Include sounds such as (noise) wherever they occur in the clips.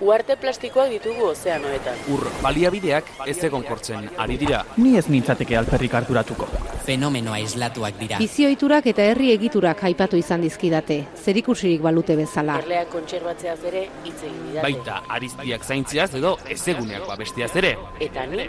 Uarte plastikoak ditugu ozeanoetan. Ur baliabideak ez egon kortzen ari dira. Ni ez nintzateke alperrik harturatuko. Fenomeno aislatuak dira. Bizioiturak eta herri egiturak aipatu izan dizkidate, zerikusirik balute bezala. Erleak kontserbatzeaz ere hitz egin didate. Baita ariztiak zaintziaz edo ezeguneak babestiaz ere. Eta ni,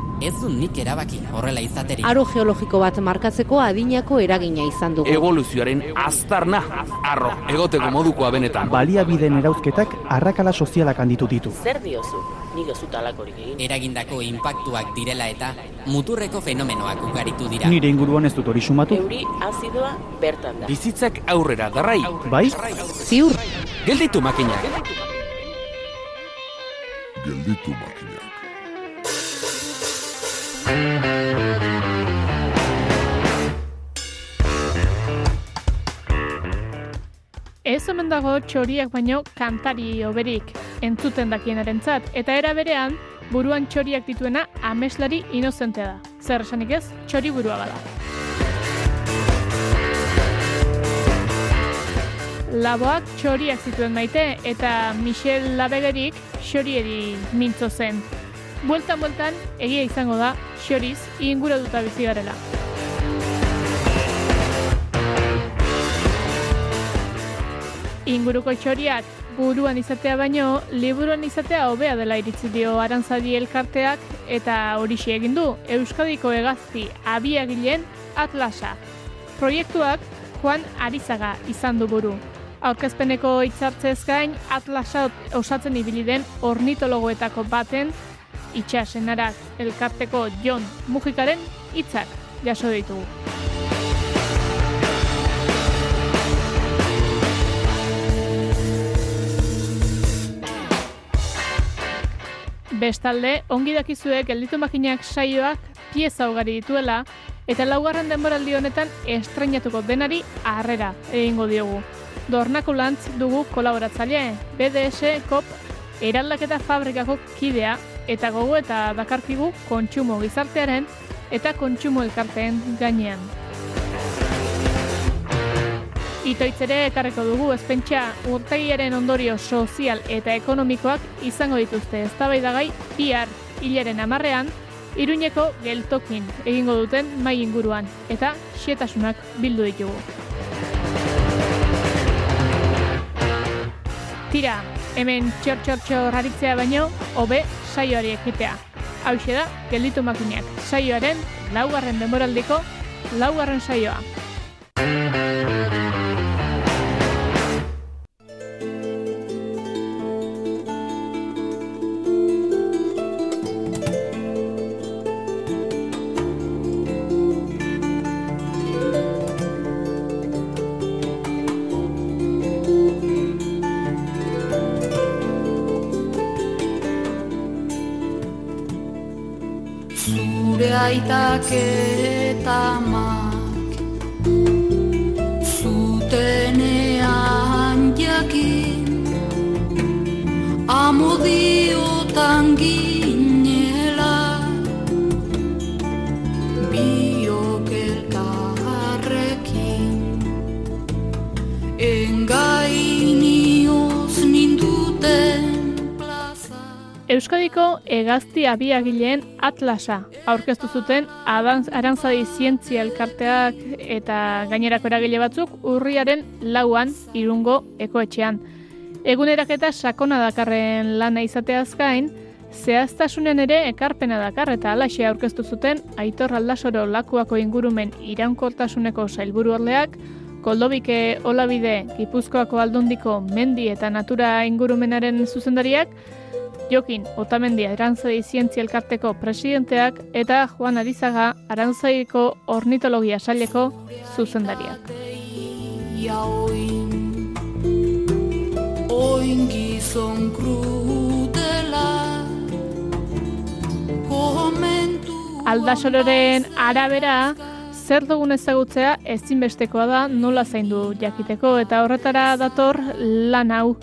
Ez du nik erabaki horrela izaterik. Aro geologiko bat markatzeko adinako eragina izan dugu. Evoluzioaren aztarna, arro, egoteko modukoa benetan. Baliabideen erauzketak arrakala sozialak handitu ditu. Zer diozu? Nik ez dut alakorik egin. Eragindako inpaktuak direla eta muturreko fenomenoak ugaritu dira. Nire inguruan ez dut hori sumatu. Euri azidoa bertan da. Bizitzak aurrera darrai. Bai? Ziur, Gelditu makinak. Gelditu makinak. Ez omen dago txoriak baino kantari oberik entzuten dakienarentzat eta era berean buruan txoriak dituena ameslari inozentea da. Zer esanik ez, txori burua bada. Laboak txoriak zituen maite eta Michel Labegerik xorieri mintzo zen. Bueltan bueltan egia izango da xoriz inguratuta bizi garela. Inguruko txoriak buruan izatea baino, liburuan izatea hobea dela iritzi dio arantzadi elkarteak eta horixe egin du Euskadiko hegazti abiagileen Atlasa. Proiektuak Juan Arizaga izan du buru. Aurkezpeneko hitzartzez gain Atlasa osatzen ibili den ornitologoetako baten itxasenarak elkarteko Jon Mujikaren hitzak jaso ditugu. Bestalde, ongi dakizue gelditu makinak saioak pieza ugari dituela eta laugarren denboraldi honetan estrainatuko denari harrera egingo diogu. Dornako lantz dugu kolaboratzaile, BDS Kop eraldaketa fabrikako kidea eta gogo eta dakarkigu kontsumo gizartearen eta kontsumo elkarteen gainean. Itoitzere ekarreko dugu ezpentsa urtegiaren ondorio sozial eta ekonomikoak izango dituzte eztabaidagai bihar hilaren amarrean, Iruñeko geltokin egingo duten mai inguruan eta xietasunak bildu ditugu. Tira, hemen txor-txor-txor raritzea baino, hobe saioari ekitea. Hau da, gelditu makinak saioaren laugarren denboraldiko laugarren saioa. Aitak eta amak Zutenean jakin Amodiotan ginela Biok elkarrekin Engainioz ninduten plaza Euskadiko hegazti abiagileen Atlasa aurkeztu zuten Arantzadi Zientzia Elkarteak eta gainerako eragile batzuk urriaren lauan irungo ekoetxean. Eguneraketa sakona dakarren lana izateaz gain, zehaztasunen ere ekarpena dakar eta alaxe aurkeztu zuten Aitor Aldasoro lakuako ingurumen iraunkortasuneko sailburu orleak, Koldobike Olabide Gipuzkoako aldundiko mendi eta natura ingurumenaren zuzendariak, Jokin Otamendi Arantzadi Zientzia Elkarteko presidenteak eta Juan Arizaga Arantzaiko Ornitologia Saileko zuzendariak. Ia oin Oin gizon krutela Komentu Aldasoloren arabera, zer dugun ezagutzea ezinbestekoa da nola zaindu jakiteko eta horretara dator lan hau.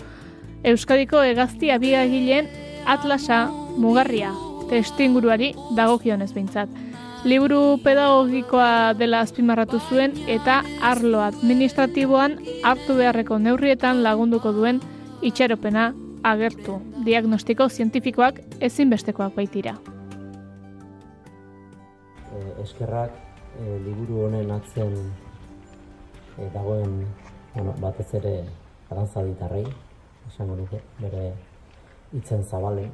Euskadiko hegazti abiagileen atlasa mugarria, testinguruari dagokionez behintzat. Liburu pedagogikoa dela azpimarratu zuen eta arlo administratiboan hartu beharreko neurrietan lagunduko duen itxaropena agertu. Diagnostiko zientifikoak ezinbestekoak baitira. e, eskerrak e, liburu honen atzen e, dagoen bueno, batez ere arantzaditarrei, esango nuke, bere hitzen zabale,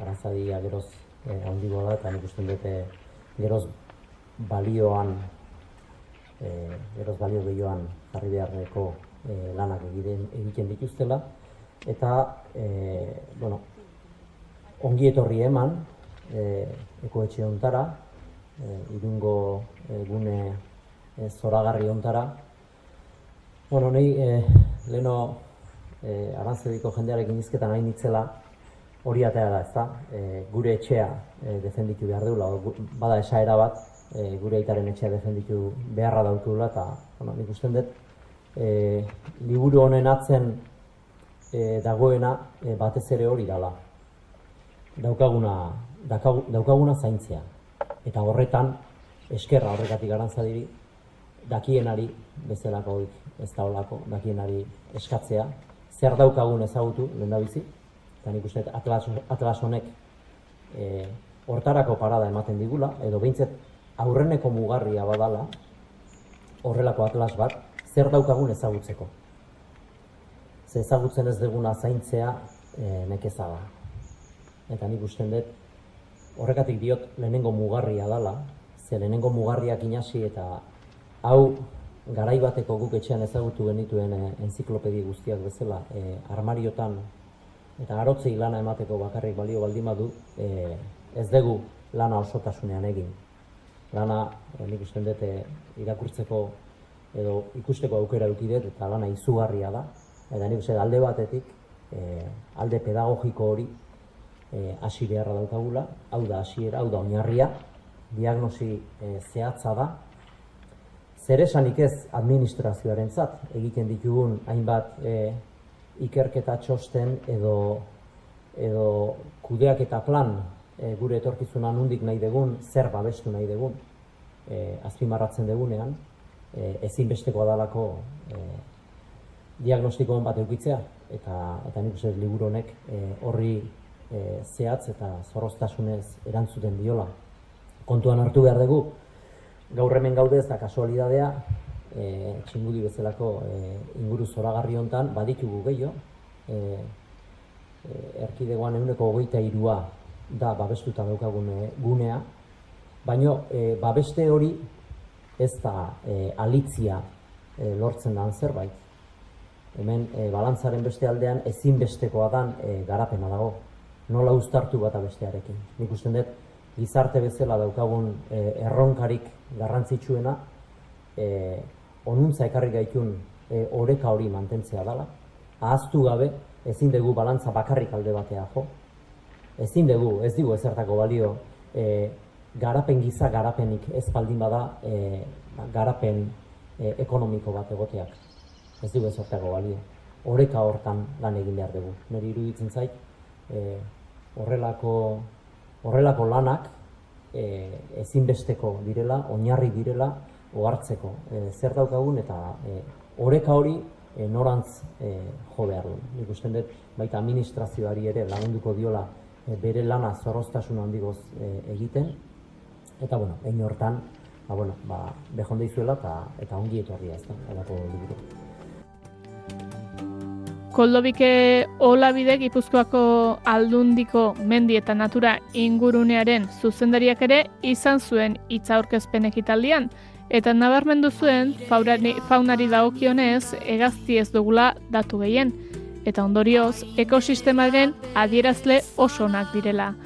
arantzadia geroz e, handigoa da, eta nik uste dute geroz balioan, e, geroz balio gehioan jarri beharreko e, lanak egiten, egiten dituztela, eta, e, bueno, ongi etorri eman, e, ekoetxe hontara, e, irungo e, gune e, zoragarri hontara. Bueno, nahi, e, leheno e, arantzediko jendearekin izketan nahi nitzela, hori atea da, ezta? E, gure etxea e, defenditu behar gu- bada esaera bat, e, gure aitaren etxea defenditu beharra daukula, eta bueno, nik usten dut, e, liburu honen atzen e, dagoena e, batez ere hori dala. Daukaguna, daukagu- daukaguna zaintzea. Eta horretan, eskerra horrekatik arantzadiri, dakienari, bezalako ez da olako, dakienari eskatzea, zer daukagun ezagutu, lehendabizi, eta nik uste atlas, atlas honek e, hortarako parada ematen digula, edo behintzet aurreneko mugarria badala, horrelako atlas bat, zer daukagun ezagutzeko. Ze ezagutzen ez duguna zaintzea e, nekeza da. Eta nik usten dut, horrekatik diot lehenengo mugarria dala, ze lehenengo mugarriak inasi eta hau garai bateko guk etxean ezagutu genituen e, enziklopedi guztiak bezala e, armariotan eta arotzei lana emateko bakarrik balio baldin badu e, ez dugu lana osotasunean egin. Lana nik usten dut irakurtzeko edo ikusteko aukera eduki dut eta lana izugarria da. Eta nik uste alde batetik e, alde pedagogiko hori e, beharra daukagula, hau da hasiera, hau da oinarria, diagnosi e, zehatza da, zer esanik ez administrazioarentzat egiten ditugun hainbat e, ikerketa txosten edo edo kudeak eta plan e, gure etorkizuna nundik nahi dugun, zer babestu nahi dugun, e, azpimarratzen dugunean, e, ezinbestekoa dalako e, diagnostikoen bat eukitzea, eta, eta nik uste liburu honek e, horri e, zehatz eta zorroztasunez erantzuten diola. Kontuan hartu behar dugu, gaur hemen gaude ez da kasualidadea, e, txingudi bezalako e, inguru zoragarri hontan baditugu gehiago, e, e, erkidegoan eguneko hogeita irua da babestuta daukagun gunea, baino e, babeste hori ez da e, alitzia e, lortzen dan zerbait. Hemen e, balantzaren beste aldean ezinbestekoa dan e, garapena dago. Nola uztartu bata bestearekin. Nik usten dut gizarte bezala daukagun e, erronkarik garrantzitsuena e, onuntza ekarri gaitun e, oreka hori mantentzea dela. Ahaztu gabe ezin dugu balantza bakarrik alde batea jo. Ezin dugu, ez digu ezertako balio e, garapen giza garapenik ez baldin bada e, garapen e, ekonomiko bat egoteak. Ez dugu ezertako balio. Oreka hortan lan egin behar dugu. Neri iruditzen zait, e, horrelako, horrelako lanak e, ezinbesteko direla, oinarri direla, ohartzeko e, zer daukagun eta e, oreka hori e, norantz e, jo behar du. Nik usten dut baita administrazioari ere lagunduko diola e, bere lana zorroztasun handigoz e, egiten. Eta bueno, egin hortan, ba, bueno, ba, behonde izuela eta, eta ongi etorria ez da, edako liburu. Koldobike Olabide Gipuzkoako aldundiko mendi eta natura ingurunearen zuzendariak ere izan zuen hitza aurkezpen ekitaldian eta nabarmendu zuen faunari, faunari dagokionez hegazti ez dugula datu gehien eta ondorioz ekosistemaren adierazle oso onak direla.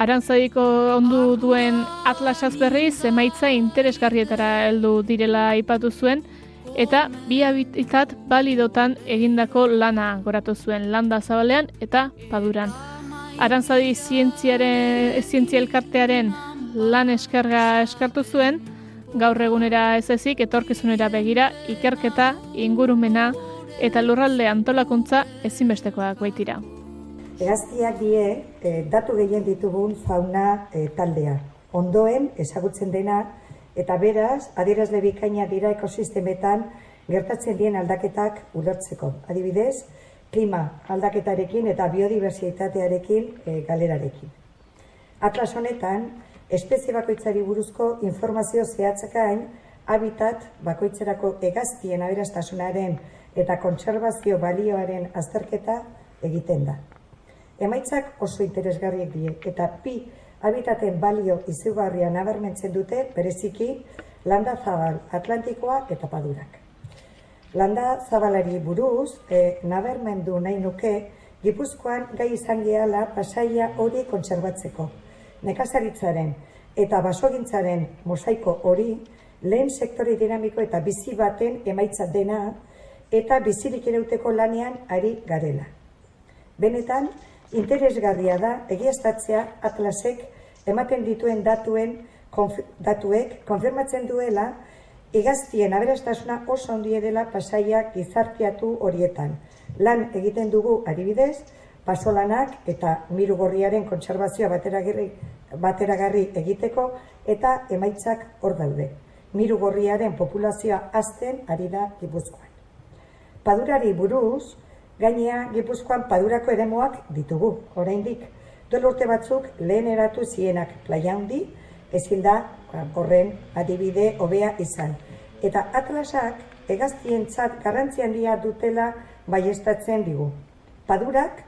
Arantzadiko ondu duen atlasaz berriz emaitza interesgarrietara heldu direla aipatu zuen eta bi habitat balidotan egindako lana goratu zuen landa zabalean eta paduran. Arantzadi zientziaren, zientzia elkartearen lan eskarga eskartu zuen, gaur egunera ez ezik etorkizunera begira ikerketa, ingurumena eta lurralde antolakuntza ezinbestekoak baitira. Hegaztiak die e, datu gehien ditugun fauna e, taldea. Ondoen ezagutzen dena eta beraz adierazle bikaina dira ekosistemetan gertatzen dien aldaketak ulertzeko. Adibidez, klima aldaketarekin eta biodiversitatearekin e, galerarekin. Atlas honetan, espezie bakoitzari buruzko informazio zehatzakain habitat bakoitzerako hegaztien aberastasunaren eta kontserbazio balioaren azterketa egiten da. Emaitzak oso interesgarriek die eta pi habitaten balio izugarria nabarmentzen dute bereziki landa zabal atlantikoa eta padurak. Landa zabalari buruz, e, nabarmendu nahi nuke, Gipuzkoan gai izan gehala pasaia hori kontserbatzeko. Nekazaritzaren eta basogintzaren mosaiko hori lehen sektore dinamiko eta bizi baten emaitza dena eta bizirik irauteko lanean ari garela. Benetan, interesgarria da egiaztatzea atlasek ematen dituen datuen konf datuek konfirmatzen duela igaztien aberastasuna oso handi dela pasaiak gizartiatu horietan. Lan egiten dugu adibidez, pasolanak eta miru gorriaren kontserbazioa bateragarri, bateragarri egiteko eta emaitzak hor daude. Miru gorriaren populazioa azten ari da Gipuzkoan. Padurari buruz, gainea Gipuzkoan padurako eremuak ditugu, oraindik. Duel urte batzuk lehen eratu zienak playa handi, ezin da horren adibide hobea izan. Eta atlasak egaztientzat garrantzi handia dutela baiestatzen digu. Padurak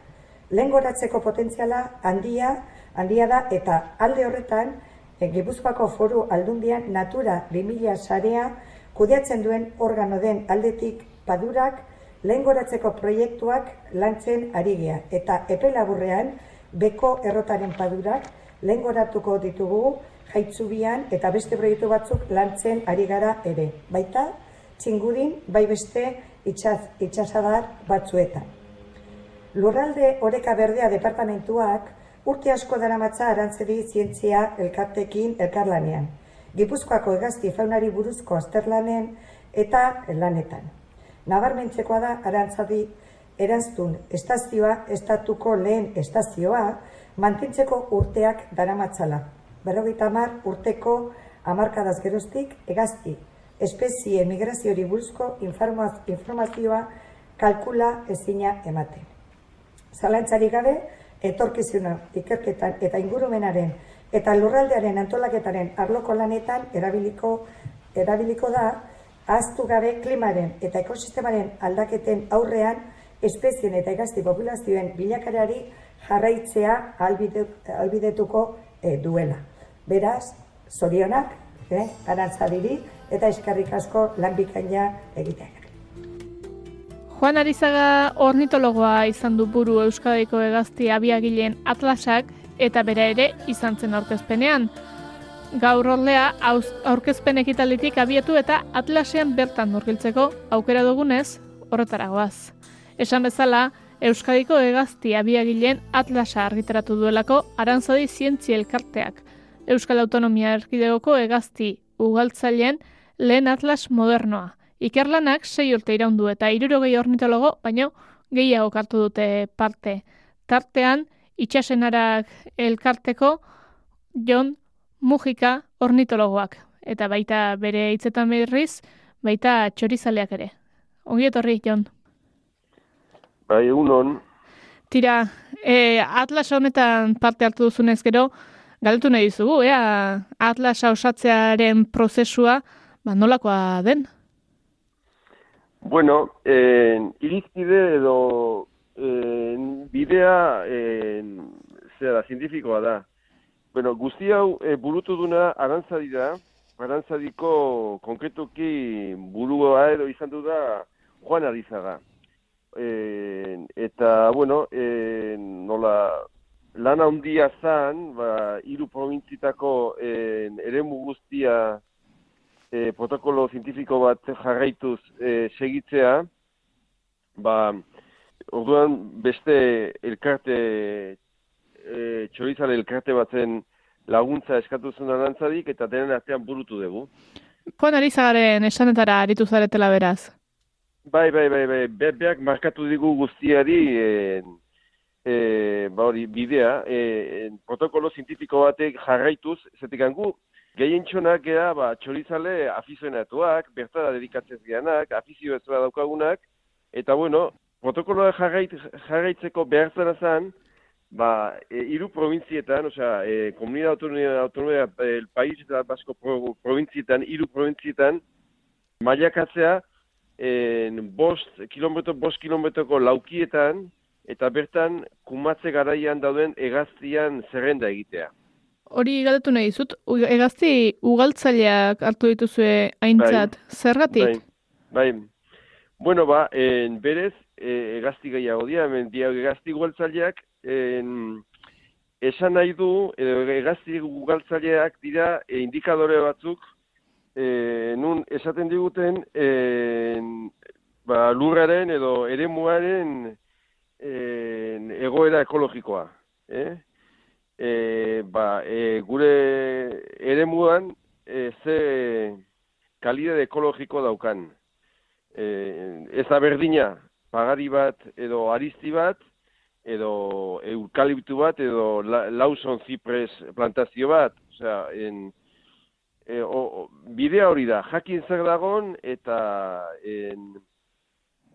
lehen goratzeko potentziala handia, handia da eta alde horretan e, Gipuzkoako foru aldundian Natura 2000 sarea kudeatzen duen organo den aldetik padurak lehen goratzeko proiektuak lantzen ari gea. Eta epe laburrean, beko errotaren padurak lehen goratuko ditugu jaitzubian eta beste proiektu batzuk lantzen ari gara ere. Baita, txingudin, bai beste itxaz, itxasadar batzuetan. Lurralde oreka berdea departamentuak urte asko daramatza arantzedi zientzia elkartekin elkarlanean. Gipuzkoako egazti faunari buruzko azterlanen eta lanetan. Nabarmentzekoa da arantzadi erantzun estazioa estatuko lehen estazioa mantentzeko urteak daramatzala. Berrogeita hamar urteko hamarkadaz geroztik egazti espezie migraziori buruzko informazioa kalkula ezina ematen. Zalantzari gabe, etorkizuna ikerketan eta ingurumenaren eta lurraldearen antolaketaren arloko lanetan erabiliko, erabiliko da, ahaztu gabe klimaren eta ekosistemaren aldaketen aurrean espezien eta egazti populazioen bilakarari jarraitzea albidetuko e, duela. Beraz, zorionak, eh, arantzadiri eta eskarrik asko lanbikaina egiteak. Juan Arizaga ornitologoa izan du buru Euskadiko egazti abiagileen atlasak eta bera ere izan zen aurkezpenean. Gaur ordea aurkezpen ekitalitik abiatu eta atlasean bertan murgiltzeko aukera dugunez horretaragoaz. Esan bezala, Euskadiko egazti abiagileen atlasa argitaratu duelako arantzadi zientzi elkarteak. Euskal Autonomia Erkidegoko egazti ugaltzaileen lehen atlas modernoa. Ikerlanak sei urte iraundu eta irurogei ornitologo, baino gehiago kartu dute parte. Tartean, itxasenarak elkarteko Jon Mujika ornitologoak. Eta baita bere hitzetan berriz, baita txorizaleak ere. Ongi etorri, Jon. Bai, egunon. Tira, e, Atlas honetan parte hartu duzunez gero, galdetu nahi dizugu, ea Atlas osatzearen prozesua ba, nolakoa den? Bueno, en, irizpide edo en, bidea en, zera, zientifikoa da. Bueno, guzti hau e, burutu duna arantzadi da, arantzadiko konkretuki burua edo izan du da Juan Arizaga. E, eta, bueno, e, nola, lan handia zan, ba, iru provintzitako e, eremu guztia e, protokolo zientifiko bat jarraituz e, segitzea, ba, orduan beste elkarte, e, txorizale elkarte batzen laguntza eskatu zuen arantzadik, eta denen artean burutu dugu. Juan Arizagaren esanetara aritu zaretela beraz? Bai, bai, bai, bai, be, beak markatu digu guztiari e, e, ba hori, bidea, e, protokolo zientifiko batek jarraituz, zetik gu, gehien txonak gea, ba, txorizale afizionatuak, bertara dedikatzez geanak, afizio ez daukagunak, eta bueno, protokoloa jarrait, jarraitzeko behartzen azan, ba, e, iru provintzietan, osea, e, Komunidad Autonomia, Autonomia el País eta Basko pro, provintzietan, iru provintzietan, mailakatzea, en bost kilometro, bost kilometroko laukietan, eta bertan kumatze garaian dauden egaztian zerrenda egitea. Hori galdetu nahi dizut, egazti ugaltzaileak hartu dituzue aintzat, zergatik? Bai, bai. Bueno, ba, en, berez, e, egazti gehiago dira, hemen dia egazti ugaltzaileak, en, esan nahi du, edo egazti ugaltzaileak dira e, indikadore batzuk, e, nun esaten diguten, en, ba, lurraren edo eremuaren en, egoera ekologikoa. Eh? E, ba, e, gure eremuan e, ze kalidade ekologiko daukan. E, ez da berdina, pagari bat edo aristi bat, edo eukaliptu bat, edo la, Lawson Cypress plantazio bat. Osea, en, e, o, bidea hori da, jakin zer dagon eta en,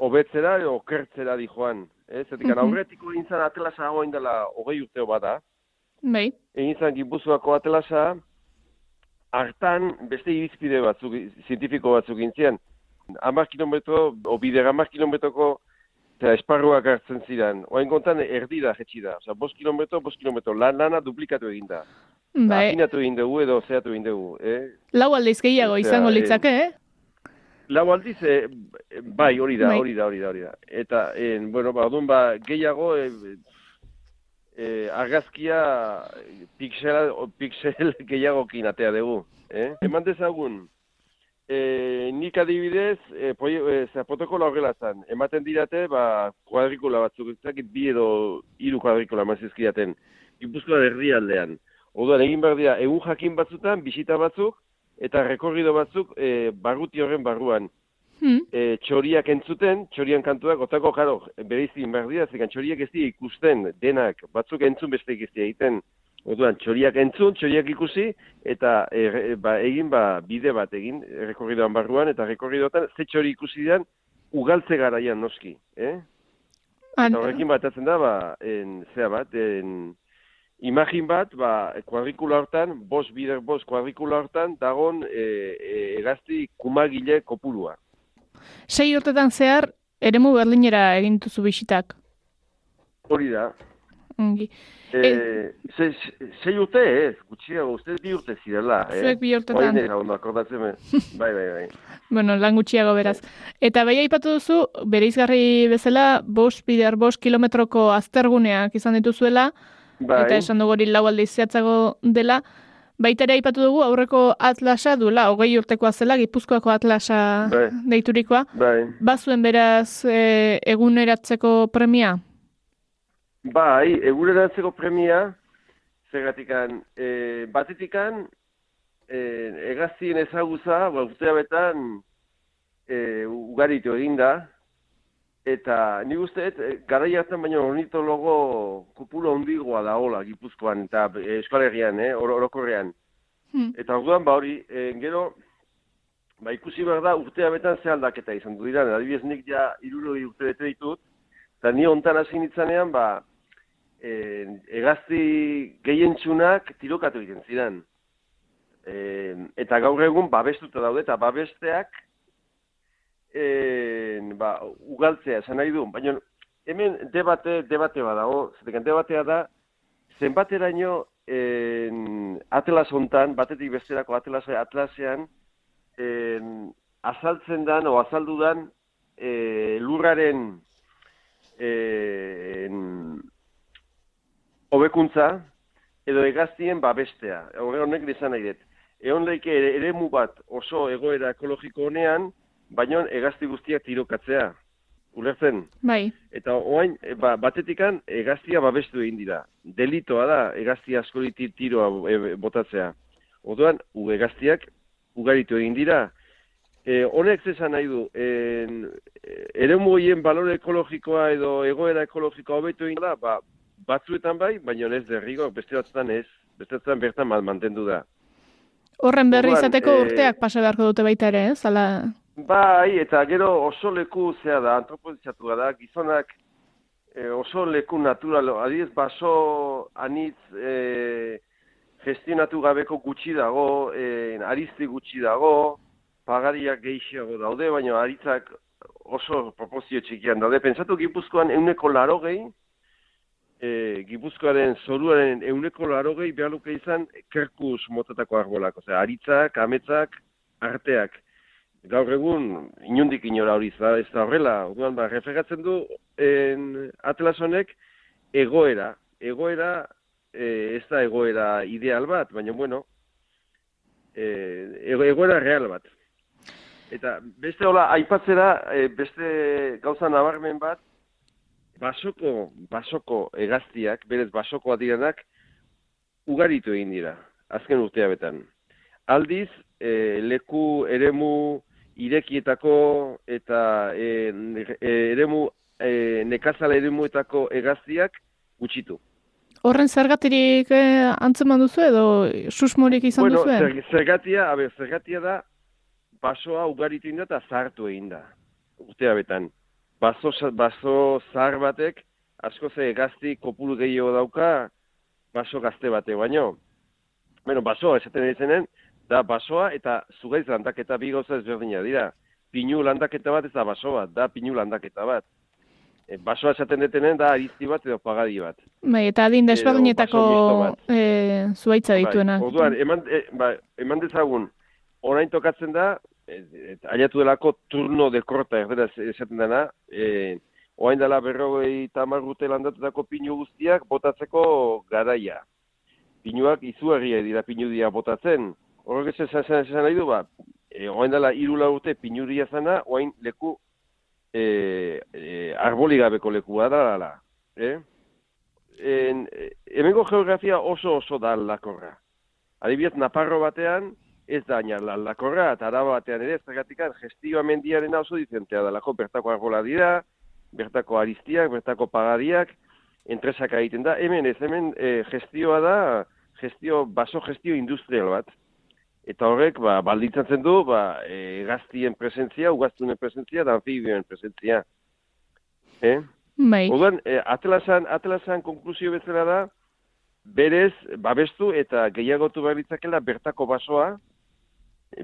hobetzera edo okertzera di joan. Ez, zetik, Mhm. aurretiko egin zan atlasa hagoin dela hogei urteo bada, Bai, egin zan Gipuzkoako atlasa, hartan beste irizpide batzuk, zientifiko batzuk gintzian. Hamar kilometro, o bide hamar kilometroko eta esparruak hartzen ziren. Oain kontan erdira jetxi da. Osa, bost kilometro, bost kilometro, lan lana duplikatu egin da. bai. Afinatu egin dugu edo zeatu egin dugu. Eh? Lau aldiz gehiago izango eh, litzake, eh? Lau aldiz, eh, bai, hori da, Bai. hori da, hori da, hori da. Eta, en, bueno, ba, orduan, ba, gehiago, eh, eh, argazkia pixel, pixel (laughs) gehiagokin atea dugu. Eh? Eman dezagun, eh, nik adibidez, eh, proie- eh, zera, protokolo horrela zan, ematen dirate, ba, kuadrikula batzuk, ez dakit bi edo hiru kuadrikula eman zizkidaten, Gipuzkoa herrialdean. Orduan, egin behar dira, egun jakin batzutan, bisita batzuk, eta rekorrido batzuk e, barruti horren barruan. Hmm. E, txoriak entzuten, txorian kantuak, otako, jaro, bereizi behar dira, zekan txoriak ez dira ikusten, denak, batzuk entzun besteik ez dira egiten. Orduan, txoriak entzun, txoriak ikusi, eta e, ba, egin ba, bide bat egin, rekorridoan barruan, eta rekorridotan, ze txori ikusi dian, ugaltze garaian noski, eh? An- Eta horrekin batatzen da, ba, en, zea bat, en, imagin bat, ba, kuadrikula hortan, bos bider bos kuadrikula hortan, dagon e, e, egazti kumagile kopurua. Sei urtetan zehar, eremu berlinera egin duzu bisitak. Hori da. Ongi. E, ze- sei urte ez, gutxiago, uste bi urte zirela, eh? Zuek bi urtetan. Me. (laughs) bai, bai, bai. Bueno, lan gutxiago beraz. Eta bai aipatu duzu, bereizgarri bezala, bost bider, bost kilometroko azterguneak izan dituzuela, Bai. eta esan dugu hori lau aldiz zehatzago dela, baita ere aipatu dugu aurreko atlasa duela, hogei urtekoa zela, gipuzkoako atlasa Bai. deiturikoa. Bai. Bazuen beraz e, eguneratzeko premia? Bai, egureratzeko premia, zergatikan, e, batetikan, e, egaztien ezaguza, ba, urtea betan, e, ugaritu eginda, eta nik uste, e, garai hartan baino ornitologo kupulo handigoa da hola, Gipuzkoan, eta e, Euskal Herrian, eh, oro- orokorrean. Hmm. Eta orduan, ba hori, e, gero, ba ikusi behar da, urtea betan ze aldaketa izan du dira, adibidez nik ja iruroi urte bete ditut, eta ni hontan hasi nitzanean, ba, e, egazti gehientsunak tirokatu egiten ziren. E, eta gaur egun babestuta daude, eta babesteak e, ba, ugaltzea esan nahi du. Baina hemen debate, debate badago, zetekan debatea da, zenbateraino en, atlas hontan, batetik besterako atlas, atlasean, en, azaltzen dan, o azaldu dan, e, lurraren e, en, hobekuntza edo egaztien babestea. Horre honek izan nahi dut. Egon leike ere, eremu bat oso egoera ekologiko honean, baina egazti guztiak tirokatzea. Ulertzen? Bai. Eta oain, e, ba, batetikan egaztia babestu egin dira. Delitoa da egazti askori ti- tiroa e, botatzea. Orduan, egaztiak ugaritu egin dira, E, honek zesan nahi du, en, ere horien balore ekologikoa edo egoera ekologikoa hobetu egin da, ba, batzuetan bai, baina ez derrigo, beste batzuetan ez, beste batzuetan bertan mantendu da. Horren berri Orduan, izateko eh, urteak pasa beharko dute baita ere, ez? Ala, Bai, eta gero oso leku zea da, antropozitzatua da, gizonak e, oso leku natural, adiez baso anitz e, gestionatu gabeko gutxi dago, e, arizti gutxi dago, pagariak gehiago daude, baina aritzak oso proportzio txikian daude. Pentsatu Gipuzkoan euneko laro gehi, e, Gipuzkoaren zoruaren euneko laro gehi behar luke izan kerkus motatako arbolak, osea, aritzak, ametzak, arteak. Gaur egun, inundik inora hori da, ez da horrela, orduan ba, reflejatzen du en, Atlas honek egoera, egoera e, ez da egoera ideal bat, baina bueno, e, ego- egoera real bat. Eta beste hola, aipatzera, e, beste gauza nabarmen bat, basoko, basoko egaztiak, berez basokoa direnak, ugaritu egin dira, azken urtea betan. Aldiz, e, leku eremu irekietako eta e, e, eremu e, nekazala eremuetako egaztiak gutxitu. horren zergatirik eh, antzeman duzu edo susmorik izan bueno, duzu? zer, zergatia, a ber, zergatia da basoa ugaritu egin da eta zahartu egin da. Urtea sa- baso zahar batek asko ze egazti kopuru gehiago dauka baso gazte batek baino. Bueno, basoa esaten izenen, da basoa eta zugaiz landaketa bi gauza ezberdina dira. Pinu landaketa bat ez da baso bat, da pinu landaketa bat. E, basoa esaten detenen da arizti bat edo pagadi bat. Bai, eta adin desberdinetako eh, zuhaitza dituenak. Bai, orduan, eman, e, ba, eman dezagun, orain tokatzen da, e, e, aiatu delako turno de korta erderaz esaten dena, e, orain dela berrogei tamar urte landatutako pinu guztiak botatzeko garaia. Pinuak izugarria dira pinudia botatzen. Horrek esan, esan, esan nahi du, ba, e, orain dela irula urte pinuria zana, orain leku e, e, arboli gabeko lekua da, dala. Eh? En, e, geografia oso oso da aldakorra. Adibidez, Naparro batean, ez da aina aldakorra, eta araba batean ere, zergatikan gestioa mendiaren oso dizentea dalako, bertako arbola dira, bertako aristiak, bertako pagadiak, entresak egiten da. Hemen ez, hemen e, gestioa da, gestio, baso gestio industrial bat. Eta horrek, ba, baldintzatzen du, ba, e, gaztien presentzia, ugaztunen presentzia, da anfibioen presentzia. Eh? Bai. Orduan, eh, atlasan, atlasan konklusio bezala da, berez, babestu eta gehiagotu behar ditzakela bertako basoa,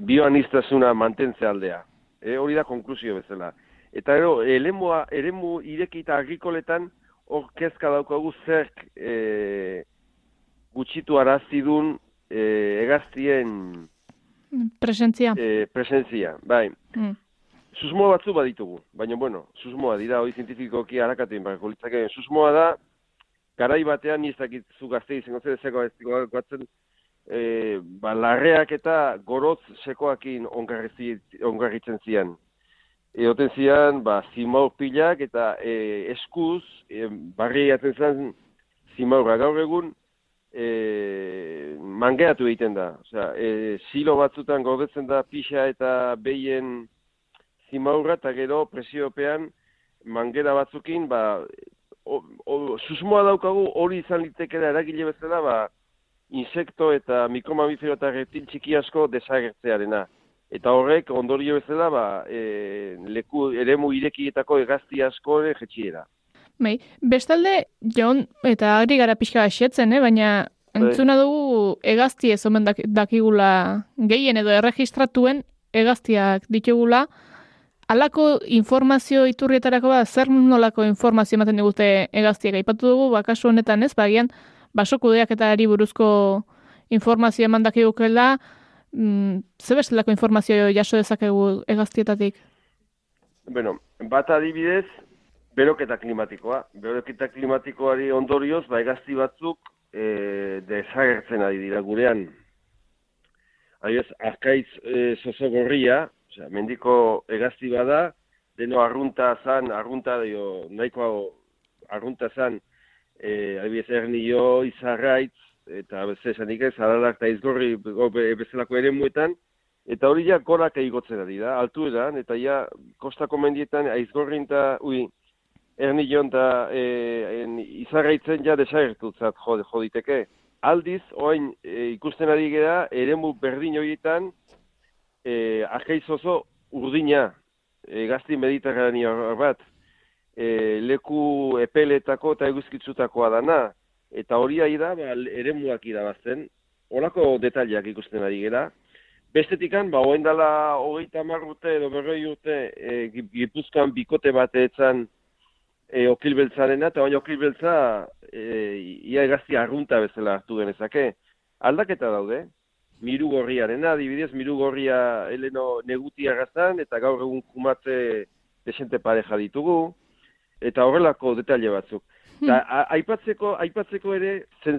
bioaniztasuna mantentze aldea. E, hori da konklusio bezala. Eta gero, eremua, eremu ireki eta agrikoletan, hor kezka daukagu zerk e, gutxitu arazidun e, egaztien Presentzia. e, presentzia. Bai, Mm. susmo batzu baditugu, baina bueno, susmoa dira, hori zientifikoki harakatu inbarko litzake. Susmoa da, garai batean, ni ez dakit zu gazte izango zen, zeko ez batzen, e, ba, larreak eta gorotz sekoakin ongarritzen zian. Eoten zian, ba, zimaur pilak eta e, eskuz, e, barri jaten zen zimaurra gaur egun, e, mangeatu egiten da. Osea, e, silo batzutan gordetzen da pixa eta behien zimaurra eta gero presiopean mangera batzukin, ba, o, o, susmoa daukagu hori izan litekera eragile bezala, ba, insekto eta mikromamifero eta reptil txiki asko desagertzearena. Eta horrek ondorio bezala, ba, e, leku eremu irekietako egazti asko ere jetxiera. Bai, bestalde, Jon, eta ari gara pixka xetzen, eh? baina Bai. entzuna dugu egazti ez omen dak- dakigula gehien edo erregistratuen egaztiak ditugula, Alako informazio iturrietarako ba, zer nolako informazio ematen digute egaztiak aipatu dugu, ba, kasu honetan ez, bagian, basokudeak eta ari buruzko informazio eman dakigukela, mm, ze bestelako informazio jaso dezakegu egaztietatik? Bueno, bat adibidez, beroketa klimatikoa. Beroketa klimatikoari ondorioz, ba, egazti batzuk e, desagertzen ari dira gurean. Adibidez, arkaitz e, sosogorria, osea, mendiko egazti bada, deno arrunta zan, arrunta dio, nahiko arrunta zan, e, adibidez, ernio, izarraitz, eta beste esanik ez, aralak eta izgorri go- be- bezalako ere muetan, Eta hori ja gorak igotzen ari da, altueran, eta ja kostako mendietan aizgorrin eta, ui, ernion eta e, en, izarraitzen ja desagertutzat jo, joditeke. Aldiz, oain e, ikusten ari gera, eremu berdin horietan, e, ajeiz oso urdina, e, gazti mediterraneo bat, e, leku epeletako eta eguzkitzutakoa dana, eta hori ari da, ba, eremuak irabazten, olako detaliak ikusten ari gera. Bestetikan, ba, oen dela hogeita hamar urte edo berroi urte e, Gipuzkoan bikote bat e, okilbeltzarena, eta baina okilbeltza e, ia egazti arrunta bezala hartu genezake. Aldaketa daude, miru gorriarena, adibidez, miru gorria heleno negutia gazan, eta gaur egun kumatze desente pareja ditugu, eta horrelako detalle batzuk. Hmm. Eta aipatzeko, aipatzeko ere,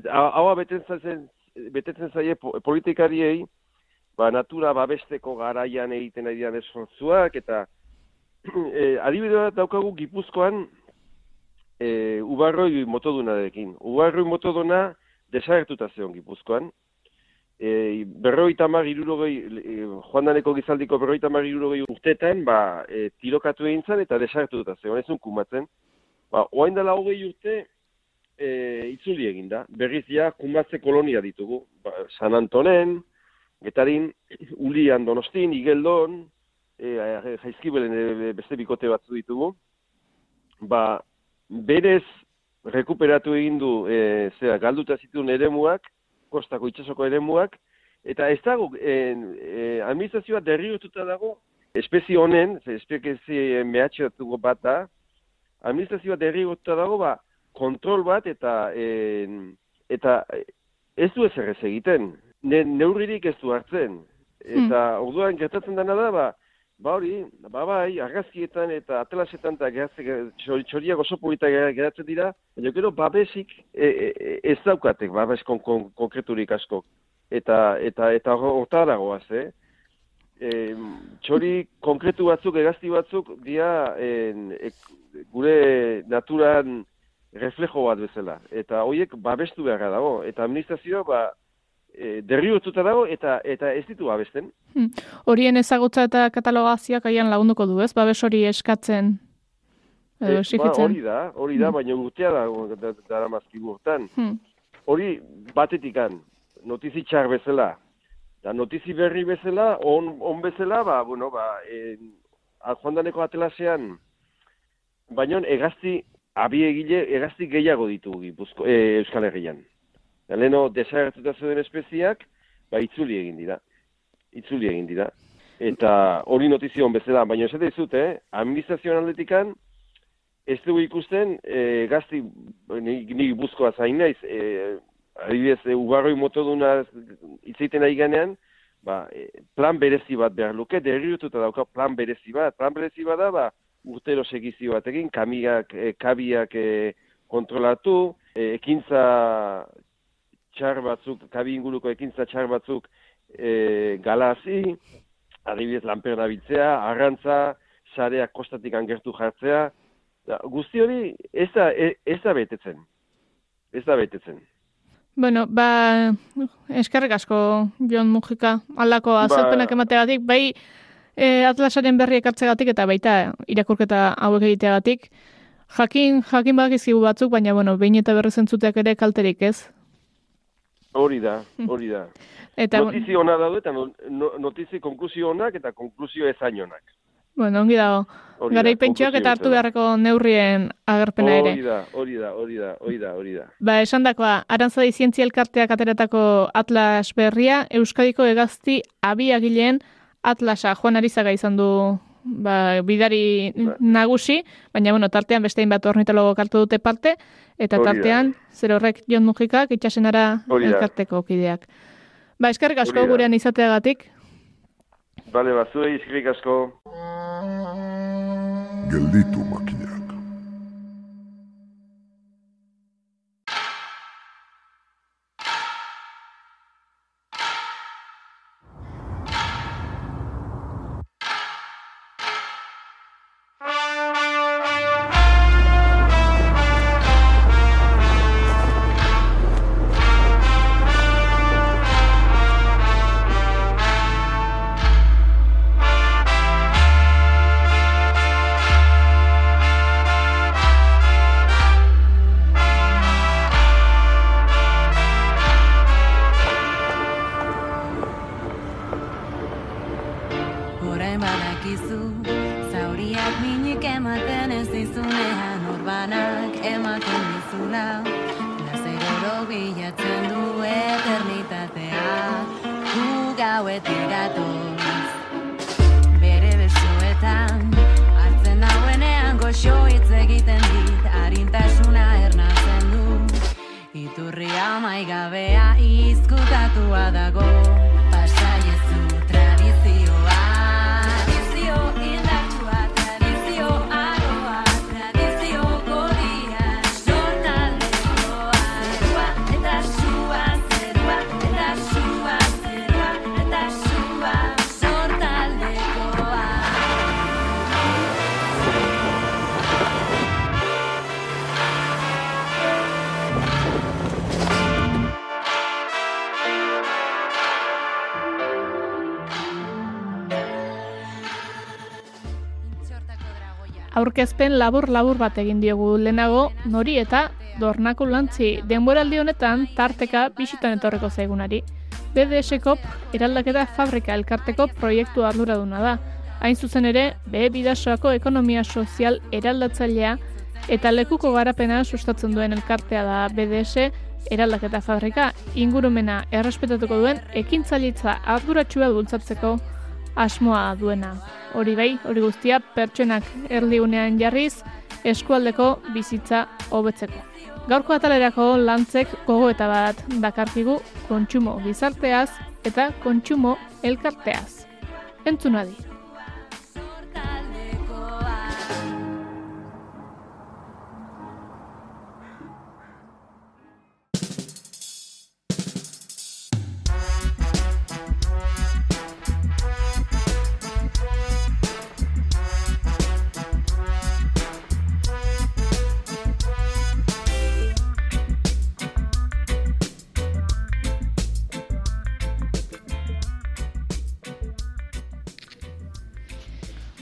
haua betetzen zen, betetzen zaie po- politikariei, ba, natura babesteko garaian egiten ari diren esfortzuak, eta e, (clears throat) adibide daukagu Gipuzkoan e, ubarroi motodunarekin. Ubarroi motoduna desagertuta zeon Gipuzkoan. E, berroi tamar irurogei, e, joan daneko gizaldiko berroi tamar irurogei urtetan, ba, e, tirokatu egin zen eta desagertuta zeon, ezun kumatzen. Ba, oain dela hogei urte, e, itzuli egin da. Berriz ja, kumatze kolonia ditugu. Ba, San Antonen, Getarin, Ulian, Donostin, Igeldon, e, jaizkibelen e, beste bikote batzu ditugu. Ba, berez rekuperatu egin du, e, zera, galduta zituen eremuak, kostako itxasoko eremuak, eta ez dago, e, e, administrazioa derriotuta dago, espezie honen, espezie mehatxatuko bat da, administrazioa derriotuta dago, ba, kontrol bat eta e, eta ez du ezer ez egiten. Ne, neurririk ez du hartzen. Eta orduan gertatzen dena da, ba, ba hori, ba bai, argazkietan eta atelasetan eta txori- txoriak oso polita gera- geratzen dira, baina gero babesik e, e, ez daukatek, babes kon, kon, konkreturik asko. Eta, eta, eta hortara goaz, eh? E, txori konkretu batzuk, egazti batzuk, dia en, ek, gure naturan reflejo bat bezala. Eta horiek babestu beharra dago. Eta administrazioa, ba, e, derriotuta dago eta eta ez ditu babesten. Hmm. Horien ezagutza eta katalogazioak aian lagunduko du, ez? Babes hori eskatzen edo Eh, ba, exigitzen. hori da, hori da, Mm. baina urtea da, da, dara mazkigu hortan. Hmm. Hori batetikan, notizi txar bezala, da notizi berri bezala, on, on bezala, ba, bueno, ba, e, joan daneko atelasean, baina egazti, abi egile, egazti gehiago ditugu Gipuzko, e, Euskal Herrian. Da, leheno, desagertuta zeuden espeziak, ba, itzuli egin dira. Itzuli egin dira. Eta hori notizion bezala, baina esate dizut, eh? Administrazioan aldetikan, ez dugu ikusten, e, gazti, ni, ni buzkoa zain naiz, e, adibidez, e, ugarroi motoduna itzeiten ari ganean, ba, plan berezi bat behar luke, derriututa dauka plan berezi bat. Plan berezi bat da, ba, urtero segizio batekin, kamiak, e, kabiak e, kontrolatu, ekintza txar batzuk, kabi inguruko ekintza txar batzuk e, galazi, adibidez lanperna biltzea, arrantza, sareak kostatik angertu jartzea, da, guzti hori ez da, e- ez da betetzen. Ez da betetzen. Bueno, ba, eskerrik asko, Jon Mujika, aldako azalpenak emateagatik, bai e, Atlasaren berri ekartzegatik eta baita irakurketa hauek egiteagatik. Jakin, jakin badakizkigu batzuk, baina, bueno, behin eta berri zentzuteak ere kalterik ez. Hori da, (laughs) hori da. Eta, notizi ona daude eta no, no, notizi konklusio onak eta konklusio ezain onak. bueno, ongi dago. Hori da, Garaipentxoak eta hartu beharreko neurrien agerpena ere. Hori da, hori da, hori da, hori da, hori da. Ba, esan dakoa, Arantzadi Zientzia Elkarteak ateratako Atlas berria, Euskadiko egazti abiagileen Atlasa, Juan Arizaga izan du ba, bidari nagusi, baina bueno, tartean bestein bat ornitologo kartu dute parte, eta Hori da. tartean, zer horrek Jon Mujikak itxasenara elkarteko kideak. Ba, eskerrik asko Hori da. gurean izateagatik. Bale, bazuei, eskerrik asko. Gelditu makinak. Aurkezpen labur-labur bat egin diogu lehenago nori eta dornako lantzi denboraldi honetan tarteka bisitan etorreko zaigunari. BDS-ko eraldaketa fabrika elkarteko proiektu arduraduna da. Hain zuzen ere, B bidasoako ekonomia sozial eraldatzailea eta lekuko garapena sustatzen duen elkartea da BDS eraldaketa fabrika ingurumena errespetatuko duen ekintzalitza arduratsua bultzatzeko asmoa duena. Hori bai, hori guztia pertsonak erdiunean jarriz eskualdeko bizitza hobetzeko. Gaurko atalerako lantzek gogoeta bat dakarkigu kontsumo gizarteaz eta kontsumo elkarteaz. Entzun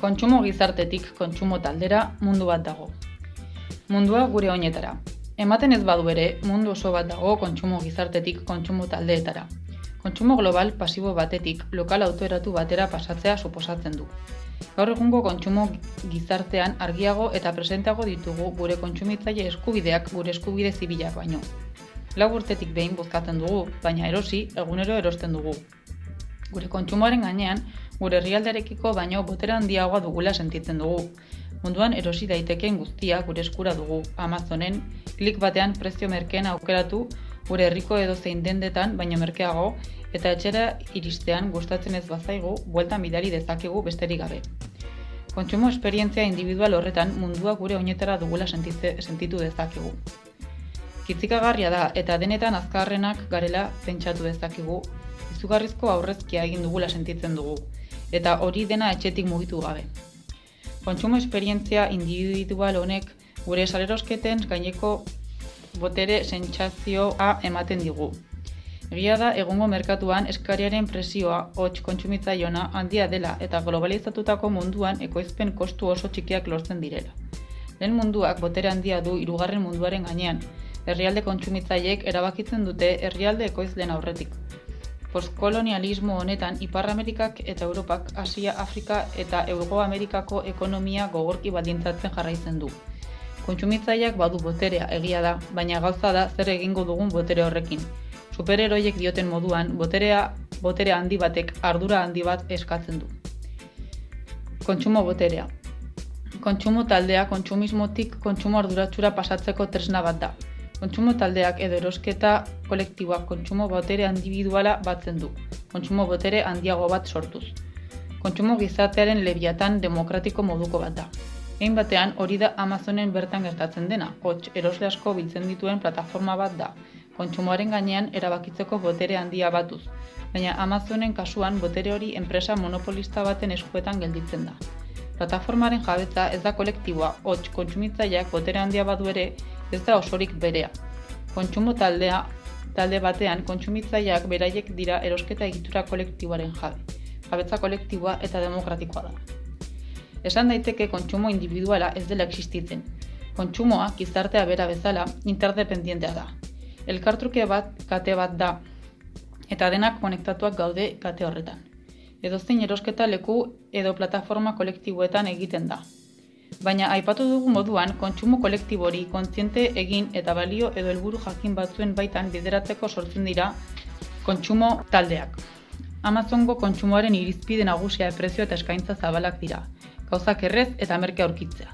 Kontsumo gizartetik kontsumo taldera mundu bat dago. Mundua gure oinetara. Ematen ez badu ere, mundu oso bat dago kontsumo gizartetik kontsumo taldeetara. Kontsumo global pasibo batetik lokal autoeratu batera pasatzea suposatzen du. Gaur egungo kontsumo gizartean argiago eta presenteago ditugu gure kontsumitzaile eskubideak gure eskubide zibilak baino. Lau urtetik behin bozkatzen dugu, baina erosi egunero erosten dugu. Gure kontsumoaren gainean, gure herrialdearekiko baino botera handiagoa dugula sentitzen dugu. Munduan erosi daitekeen guztia gure eskura dugu. Amazonen, klik batean prezio merkeen aukeratu gure herriko edo zein dendetan baino merkeago eta etxera iristean gustatzen ez bazaigu, bueltan bidali dezakegu besterik gabe. Kontsumo esperientzia individual horretan mundua gure oinetara dugula sentitze, sentitu dezakegu. Kitzikagarria da eta denetan azkarrenak garela pentsatu dezakegu, izugarrizko aurrezkia egin dugula sentitzen dugu, eta hori dena etxetik mugitu gabe. Kontsumo esperientzia individual honek gure salerosketen gaineko botere sentsazioa ematen digu. Egia da egungo merkatuan eskariaren presioa hots kontsumitzaiona handia dela eta globalizatutako munduan ekoizpen kostu oso txikiak lortzen direla. Lehen munduak botere handia du hirugarren munduaren gainean, herrialde kontsumitzaileek erabakitzen dute herrialde ekoizlen aurretik. Postkolonialismo honetan Ipar Amerikak eta Europak, Asia, Afrika eta Hego Amerikako ekonomia gogorki baldintzatzen jarraitzen du. Kontsumitzaileak badu boterea egia da, baina gauza da zer egingo dugun botere horrekin. Superheroiek dioten moduan, boterea, botere handi batek ardura handi bat eskatzen du. Kontsumo boterea. Kontsumo taldea kontsumismotik kontsumo arduratsura pasatzeko tresna bat da. Kontsumo taldeak edo erosketa kolektiboak kontsumo botere individuala batzen du. Kontsumo botere handiago bat sortuz. Kontsumo gizartearen lebiatan demokratiko moduko bat da. Egin batean hori da Amazonen bertan gertatzen dena, hots erosle asko biltzen dituen plataforma bat da, kontsumoaren gainean erabakitzeko botere handia batuz, baina Amazonen kasuan botere hori enpresa monopolista baten eskuetan gelditzen da. Plataformaren jabetza ez da kolektiboa, hots kontsumitzaileak botere handia badu ere, ez da osorik berea. Kontsumo taldea, talde batean kontsumitzaileak beraiek dira erosketa egitura kolektiboaren jabe. Jabetza kolektiboa eta demokratikoa da. Esan daiteke kontsumo individuala ez dela existitzen. Kontsumoa, gizartea bera bezala, interdependientea da. Elkartruke bat kate bat da, eta denak konektatuak gaude kate horretan. Edozein erosketa leku edo plataforma kolektiboetan egiten da. Baina aipatu dugu moduan, kontsumo kolektibori kontziente egin eta balio edo helburu jakin batzuen baitan bideratzeko sortzen dira kontsumo taldeak. Amazongo kontsumoaren irizpide nagusia prezio eta eskaintza zabalak dira. Gauzak errez eta merke aurkitzea.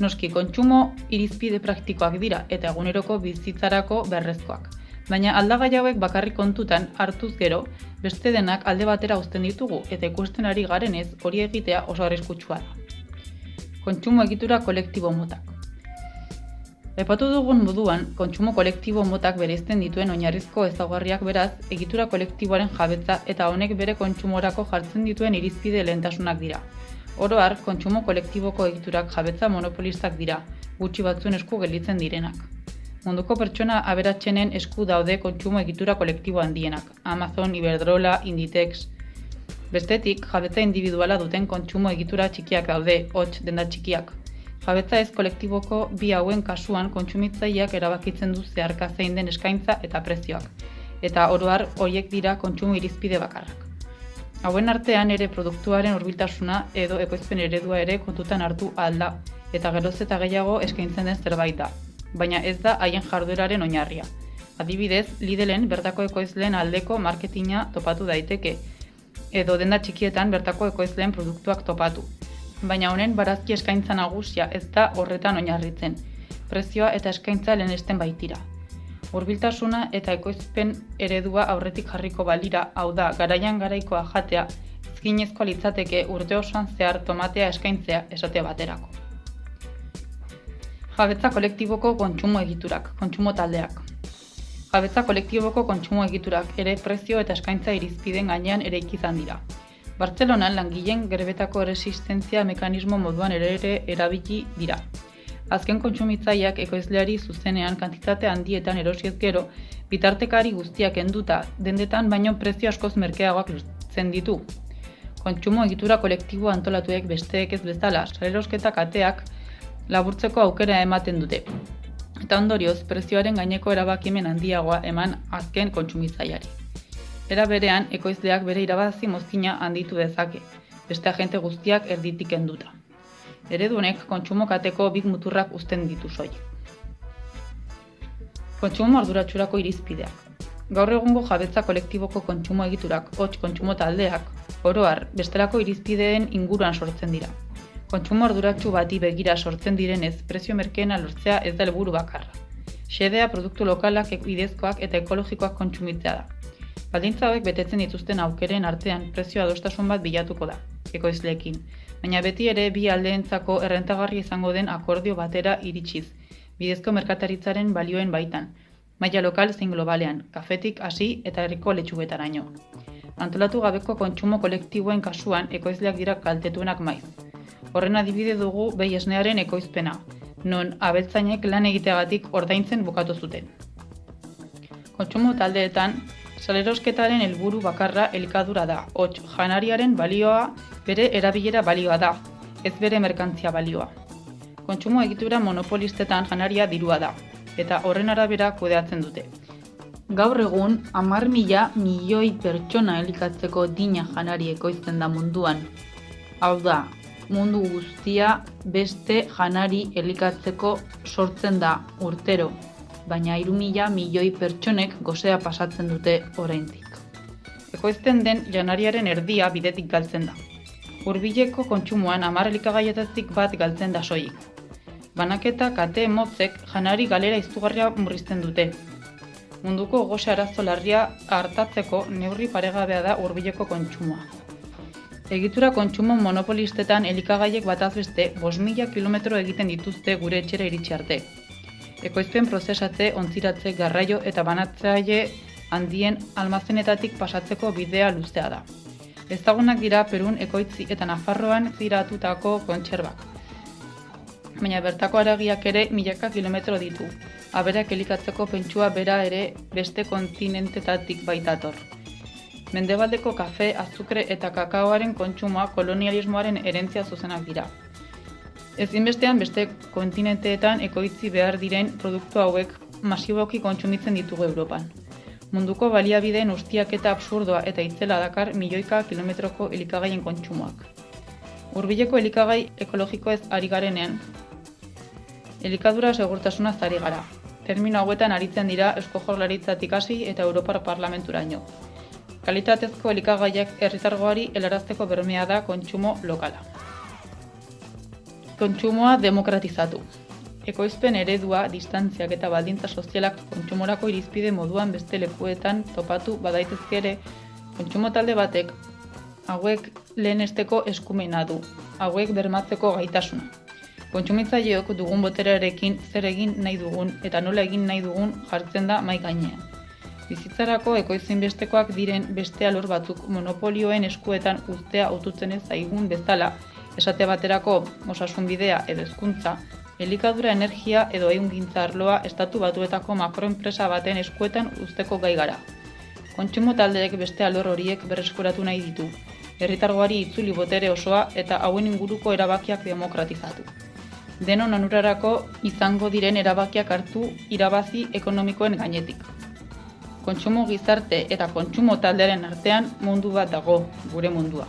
Noski kontsumo irizpide praktikoak dira eta eguneroko bizitzarako berrezkoak. Baina aldagai hauek bakarrik kontutan hartuz gero, beste denak alde batera uzten ditugu eta ikusten ari garenez hori egitea oso arriskutsua da. Kontsumo egitura kolektibo motak. Epatu dugun moduan, kontsumo kolektibo motak bereizten dituen oinarrizko ezaugarriak beraz, egitura kolektiboaren jabetza eta honek bere kontsumorako jartzen dituen irizpide lehentasunak dira. Oro har, kontsumo kolektiboko egiturak jabetza monopolistak dira, gutxi batzuen esku gelditzen direnak. Munduko pertsona aberatsenen esku daude kontsumo egitura kolektibo handienak, Amazon, Iberdrola, Inditex. Bestetik, jabetza individuala duten kontsumo egitura txikiak daude, hots denda txikiak, Jabetza ez kolektiboko bi hauen kasuan kontsumitzaileak erabakitzen du zeharka zein den eskaintza eta prezioak, eta oroar horiek dira kontsumo irizpide bakarrak. Hauen artean ere produktuaren hurbiltasuna edo ekoizpen eredua ere kontutan hartu alda, eta geroz eta gehiago eskaintzen den zerbait da, baina ez da haien jardueraren oinarria. Adibidez, Lidlen bertako ekoizleen aldeko marketinga topatu daiteke, edo denda txikietan bertako ekoizleen produktuak topatu, baina honen barazki eskaintza nagusia ez da horretan oinarritzen, prezioa eta eskaintza lehenesten baitira. Hurbiltasuna eta ekoizpen eredua aurretik jarriko balira, hau da, garaian garaikoa jatea, ezkinezko litzateke urte osoan zehar tomatea eskaintzea esate baterako. Jabetza kolektiboko kontsumo egiturak, kontsumo taldeak. Jabetza kolektiboko kontsumo egiturak ere prezio eta eskaintza irizpiden gainean ere ikizan dira. Bartzelonan langileen gerbetako resistentzia mekanismo moduan ere ere erabili dira. Azken kontsumitzaileak ekoizleari zuzenean kantitate handietan erosiez gero, bitartekari guztiak enduta, dendetan baino prezio askoz merkeagoak lortzen ditu. Kontsumo egitura kolektibo antolatuek besteek ez bezala, salerosketa kateak laburtzeko aukera ematen dute. Eta ondorioz, prezioaren gaineko erabakimen handiagoa eman azken kontsumitzaileari. Era berean, ekoizleak bere irabazi mozkina handitu dezake, beste agente guztiak erditik enduta. Eredunek kontsumo kateko big muturrak uzten ditu soi. Kontsumo arduratxurako irizpideak. Gaur egungo jabetza kolektiboko kontsumo egiturak, hots kontsumo taldeak, oroar, bestelako irizpideen inguruan sortzen dira. Kontsumo arduratxu bati begira sortzen direnez, prezio merkeena lortzea ez da helburu bakarra. Xedea produktu lokalak bidezkoak eta ekologikoak kontsumitzea da. Baldintza hauek betetzen dituzten aukeren artean prezio adostasun bat bilatuko da, ekoizleekin, baina beti ere bi aldeentzako errentagarri izango den akordio batera iritsiz, bidezko merkataritzaren balioen baitan, maila lokal zein globalean, kafetik hasi eta herriko letxugetaraino. Antolatu gabeko kontsumo kolektiboen kasuan ekoizleak dira kaltetuenak maiz. Horren adibide dugu behi esnearen ekoizpena, non abeltzainek lan egiteagatik ordaintzen bukatu zuten. Kontsumo taldeetan, Salerosketaren helburu bakarra elikadura da, hots janariaren balioa bere erabilera balioa da, ez bere merkantzia balioa. Kontsumo egitura monopolistetan janaria dirua da, eta horren arabera kudeatzen dute. Gaur egun, amar mila milioi pertsona elikatzeko dina janari ekoizten da munduan. Hau da, mundu guztia beste janari elikatzeko sortzen da urtero, baina iru mila milioi pertsonek gozea pasatzen dute oraindik. Ekoizten den janariaren erdia bidetik galtzen da. Urbileko kontsumoan amar elikagaietatik bat galtzen da soik. Banaketa kate motzek janari galera izugarria murrizten dute. Munduko goze arazo larria hartatzeko neurri paregabea da urbileko kontsumoa. Egitura kontsumo monopolistetan elikagaiek batazbeste 5.000 kilometro egiten dituzte gure etxera iritsi arte, ekoizpen prozesatze, ontziratze, garraio eta banatzaile handien almazenetatik pasatzeko bidea luzea da. Ezagunak dira Perun ekoitzi eta Nafarroan ziratutako kontserbak. Baina bertako aragiak ere milaka kilometro ditu. Aberak elikatzeko pentsua bera ere beste kontinentetatik baitator. Mendebaldeko kafe, azukre eta kakaoaren kontsumoa kolonialismoaren erentzia zuzenak dira. Ezinbestean beste kontinenteetan ekoitzi behar diren produktu hauek masiboki kontsumitzen ditugu Europan. Munduko baliabideen ustiak eta absurdoa eta itzela dakar milioika kilometroko elikagaien kontsumoak. Hurbileko elikagai ekologiko ez ari garenean, elikadura segurtasuna ari gara. Termino hauetan aritzen dira Eusko Jaurlaritzatik hasi eta Europar Parlamenturaino. Kalitatezko elikagaiak herritargoari helarazteko bermea da kontsumo lokala. Kontsumoa demokratizatu. Ekoizpen eredua, distantziak eta baldintza sozialak kontsumorako irizpide moduan beste lekuetan topatu badaitezke ere, kontsumo talde batek hauek lehenesteko eskumena du, hauek bermatzeko gaitasuna. Kontsumitzaileok dugun boterarekin zer egin nahi dugun eta nola egin nahi dugun jartzen da mai gainean. Bizitzarako ekoizin bestekoak diren beste alor batzuk monopolioen eskuetan ustea aututzen ez zaigun bezala, esate baterako osasun bidea edo hezkuntza, elikadura energia edo ehungintza arloa estatu batuetako makroenpresa baten eskuetan usteko gai gara. Kontsumo taldeek beste alor horiek berreskuratu nahi ditu, herritargoari itzuli botere osoa eta hauen inguruko erabakiak demokratizatu. Denon onurarako izango diren erabakiak hartu irabazi ekonomikoen gainetik. Kontsumo gizarte eta kontsumo taldearen artean mundu bat dago, gure mundua.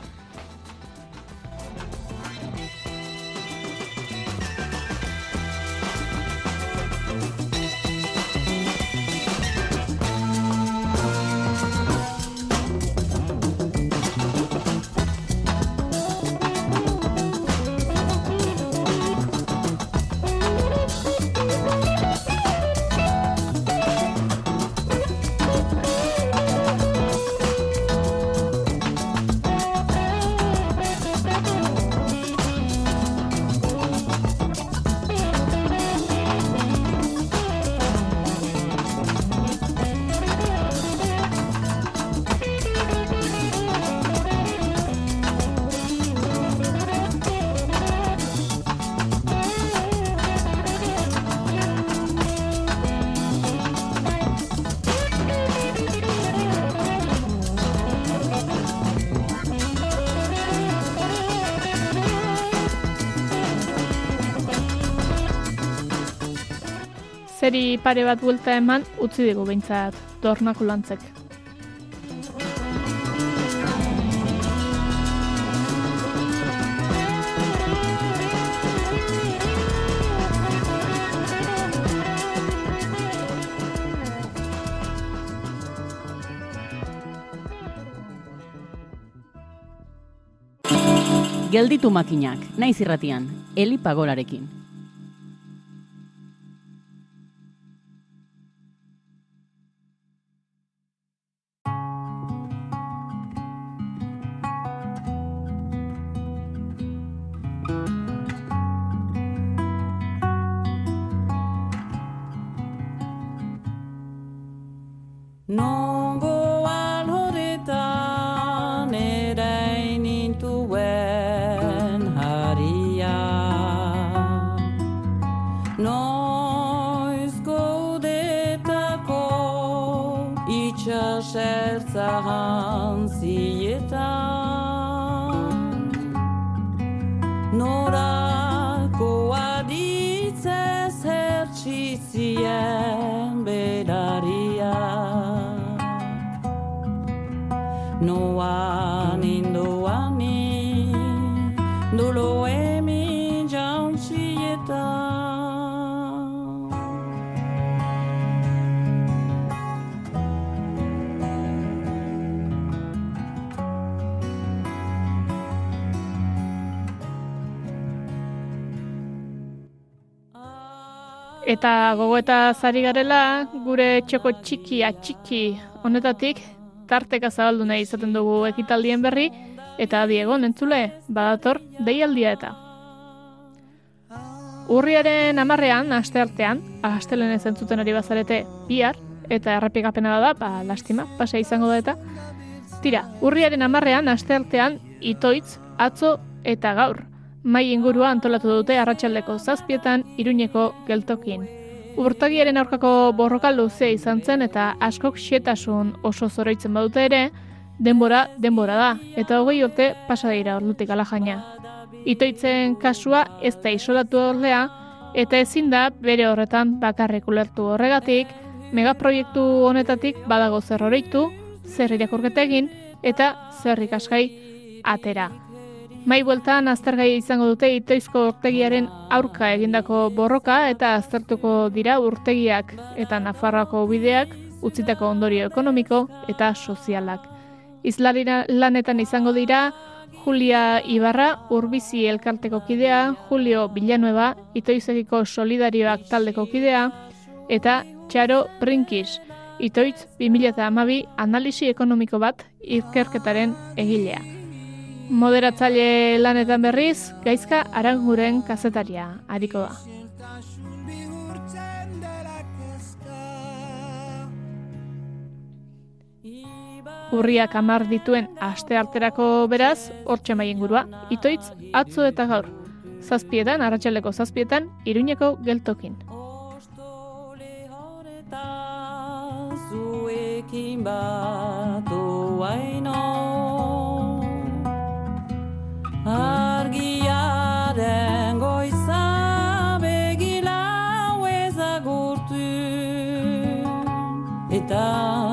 Zeri pare bat buelta eman utzi digu behintzat dornako lantzek. Gelditu makinak, naiz irratian, Eli Pagolarekin. Eta gogoeta zari garela, gure txoko txiki honetatik, tarteka zabaldu nahi izaten dugu ekitaldien berri, eta Diego, entzule, badator, deialdia eta. Urriaren amarrean, aste artean, astelen ez entzuten ari bazarete bihar, eta errepikapena da, ba, lastima, pasa izango da eta. Tira, urriaren amarrean, aste artean, itoitz, atzo eta gaur. Mai ingurua antolatu dute arratsaldeko zazpietan iruñeko geltokin. Urtagiaren aurkako borroka luzea izan zen eta askok xetasun oso zoroitzen badute ere, denbora, denbora da, eta hogei urte pasa dira ordutik alajaina. Itoitzen kasua ez da isolatu ordea, eta ezin da bere horretan bakarrik ulertu horregatik, megaproiektu honetatik badago zer oroitu, zer irakurketa egin, eta zer ikasgai atera. Mai bueltan aztergai izango dute itoizko urtegiaren aurka egindako borroka eta aztertuko dira urtegiak eta Nafarroako bideak utzitako ondorio ekonomiko eta sozialak. Izlarira lanetan izango dira Julia Ibarra, Urbizi elkarteko kidea, Julio Villanueva, Itoizegiko Solidarioak taldeko kidea, eta Txaro Brinkis, Itoitz 2012 analisi ekonomiko bat ikerketaren egilea. Moderatzaile lanetan berriz, gaizka aranguren kazetaria, hariko da. Urriak amar dituen aste arterako beraz, hortxe maien gurua, itoitz, atzo eta gaur. Zazpietan, arratsaleko zazpietan, iruñeko geltokin. Zuekin bat oaino Argiaren goiza begilau ezagurtu. Eta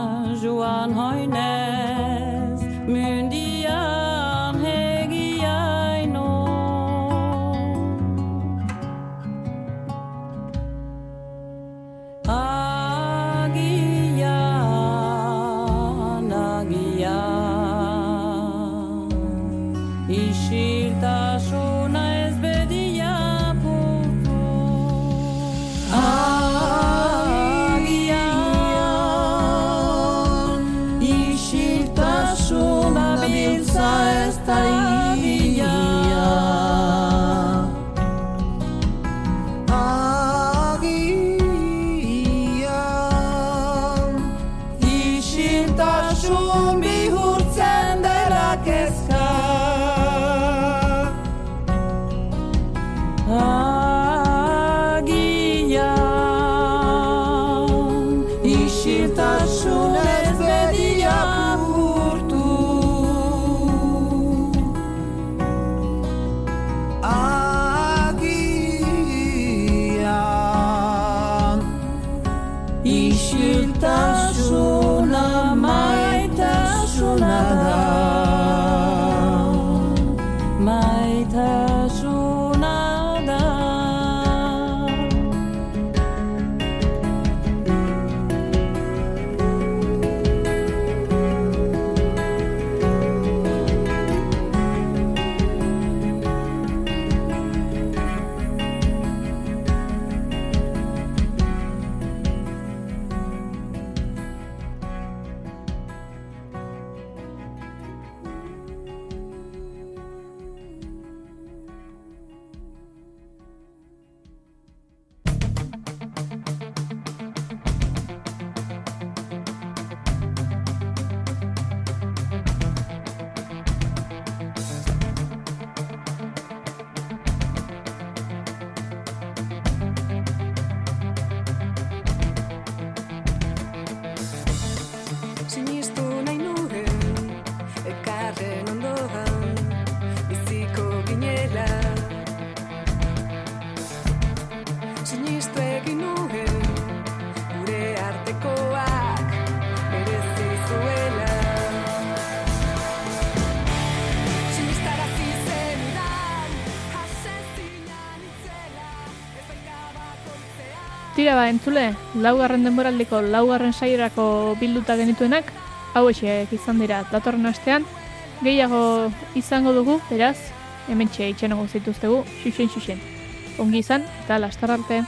Tira ba, entzule, laugarren denboraldiko laugarren saierako bilduta genituenak, hau izan dira datorren astean, gehiago izango dugu, beraz, hemen txe itxenago zituztegu, xuxen xuxen. Ongi izan, eta lastar arte.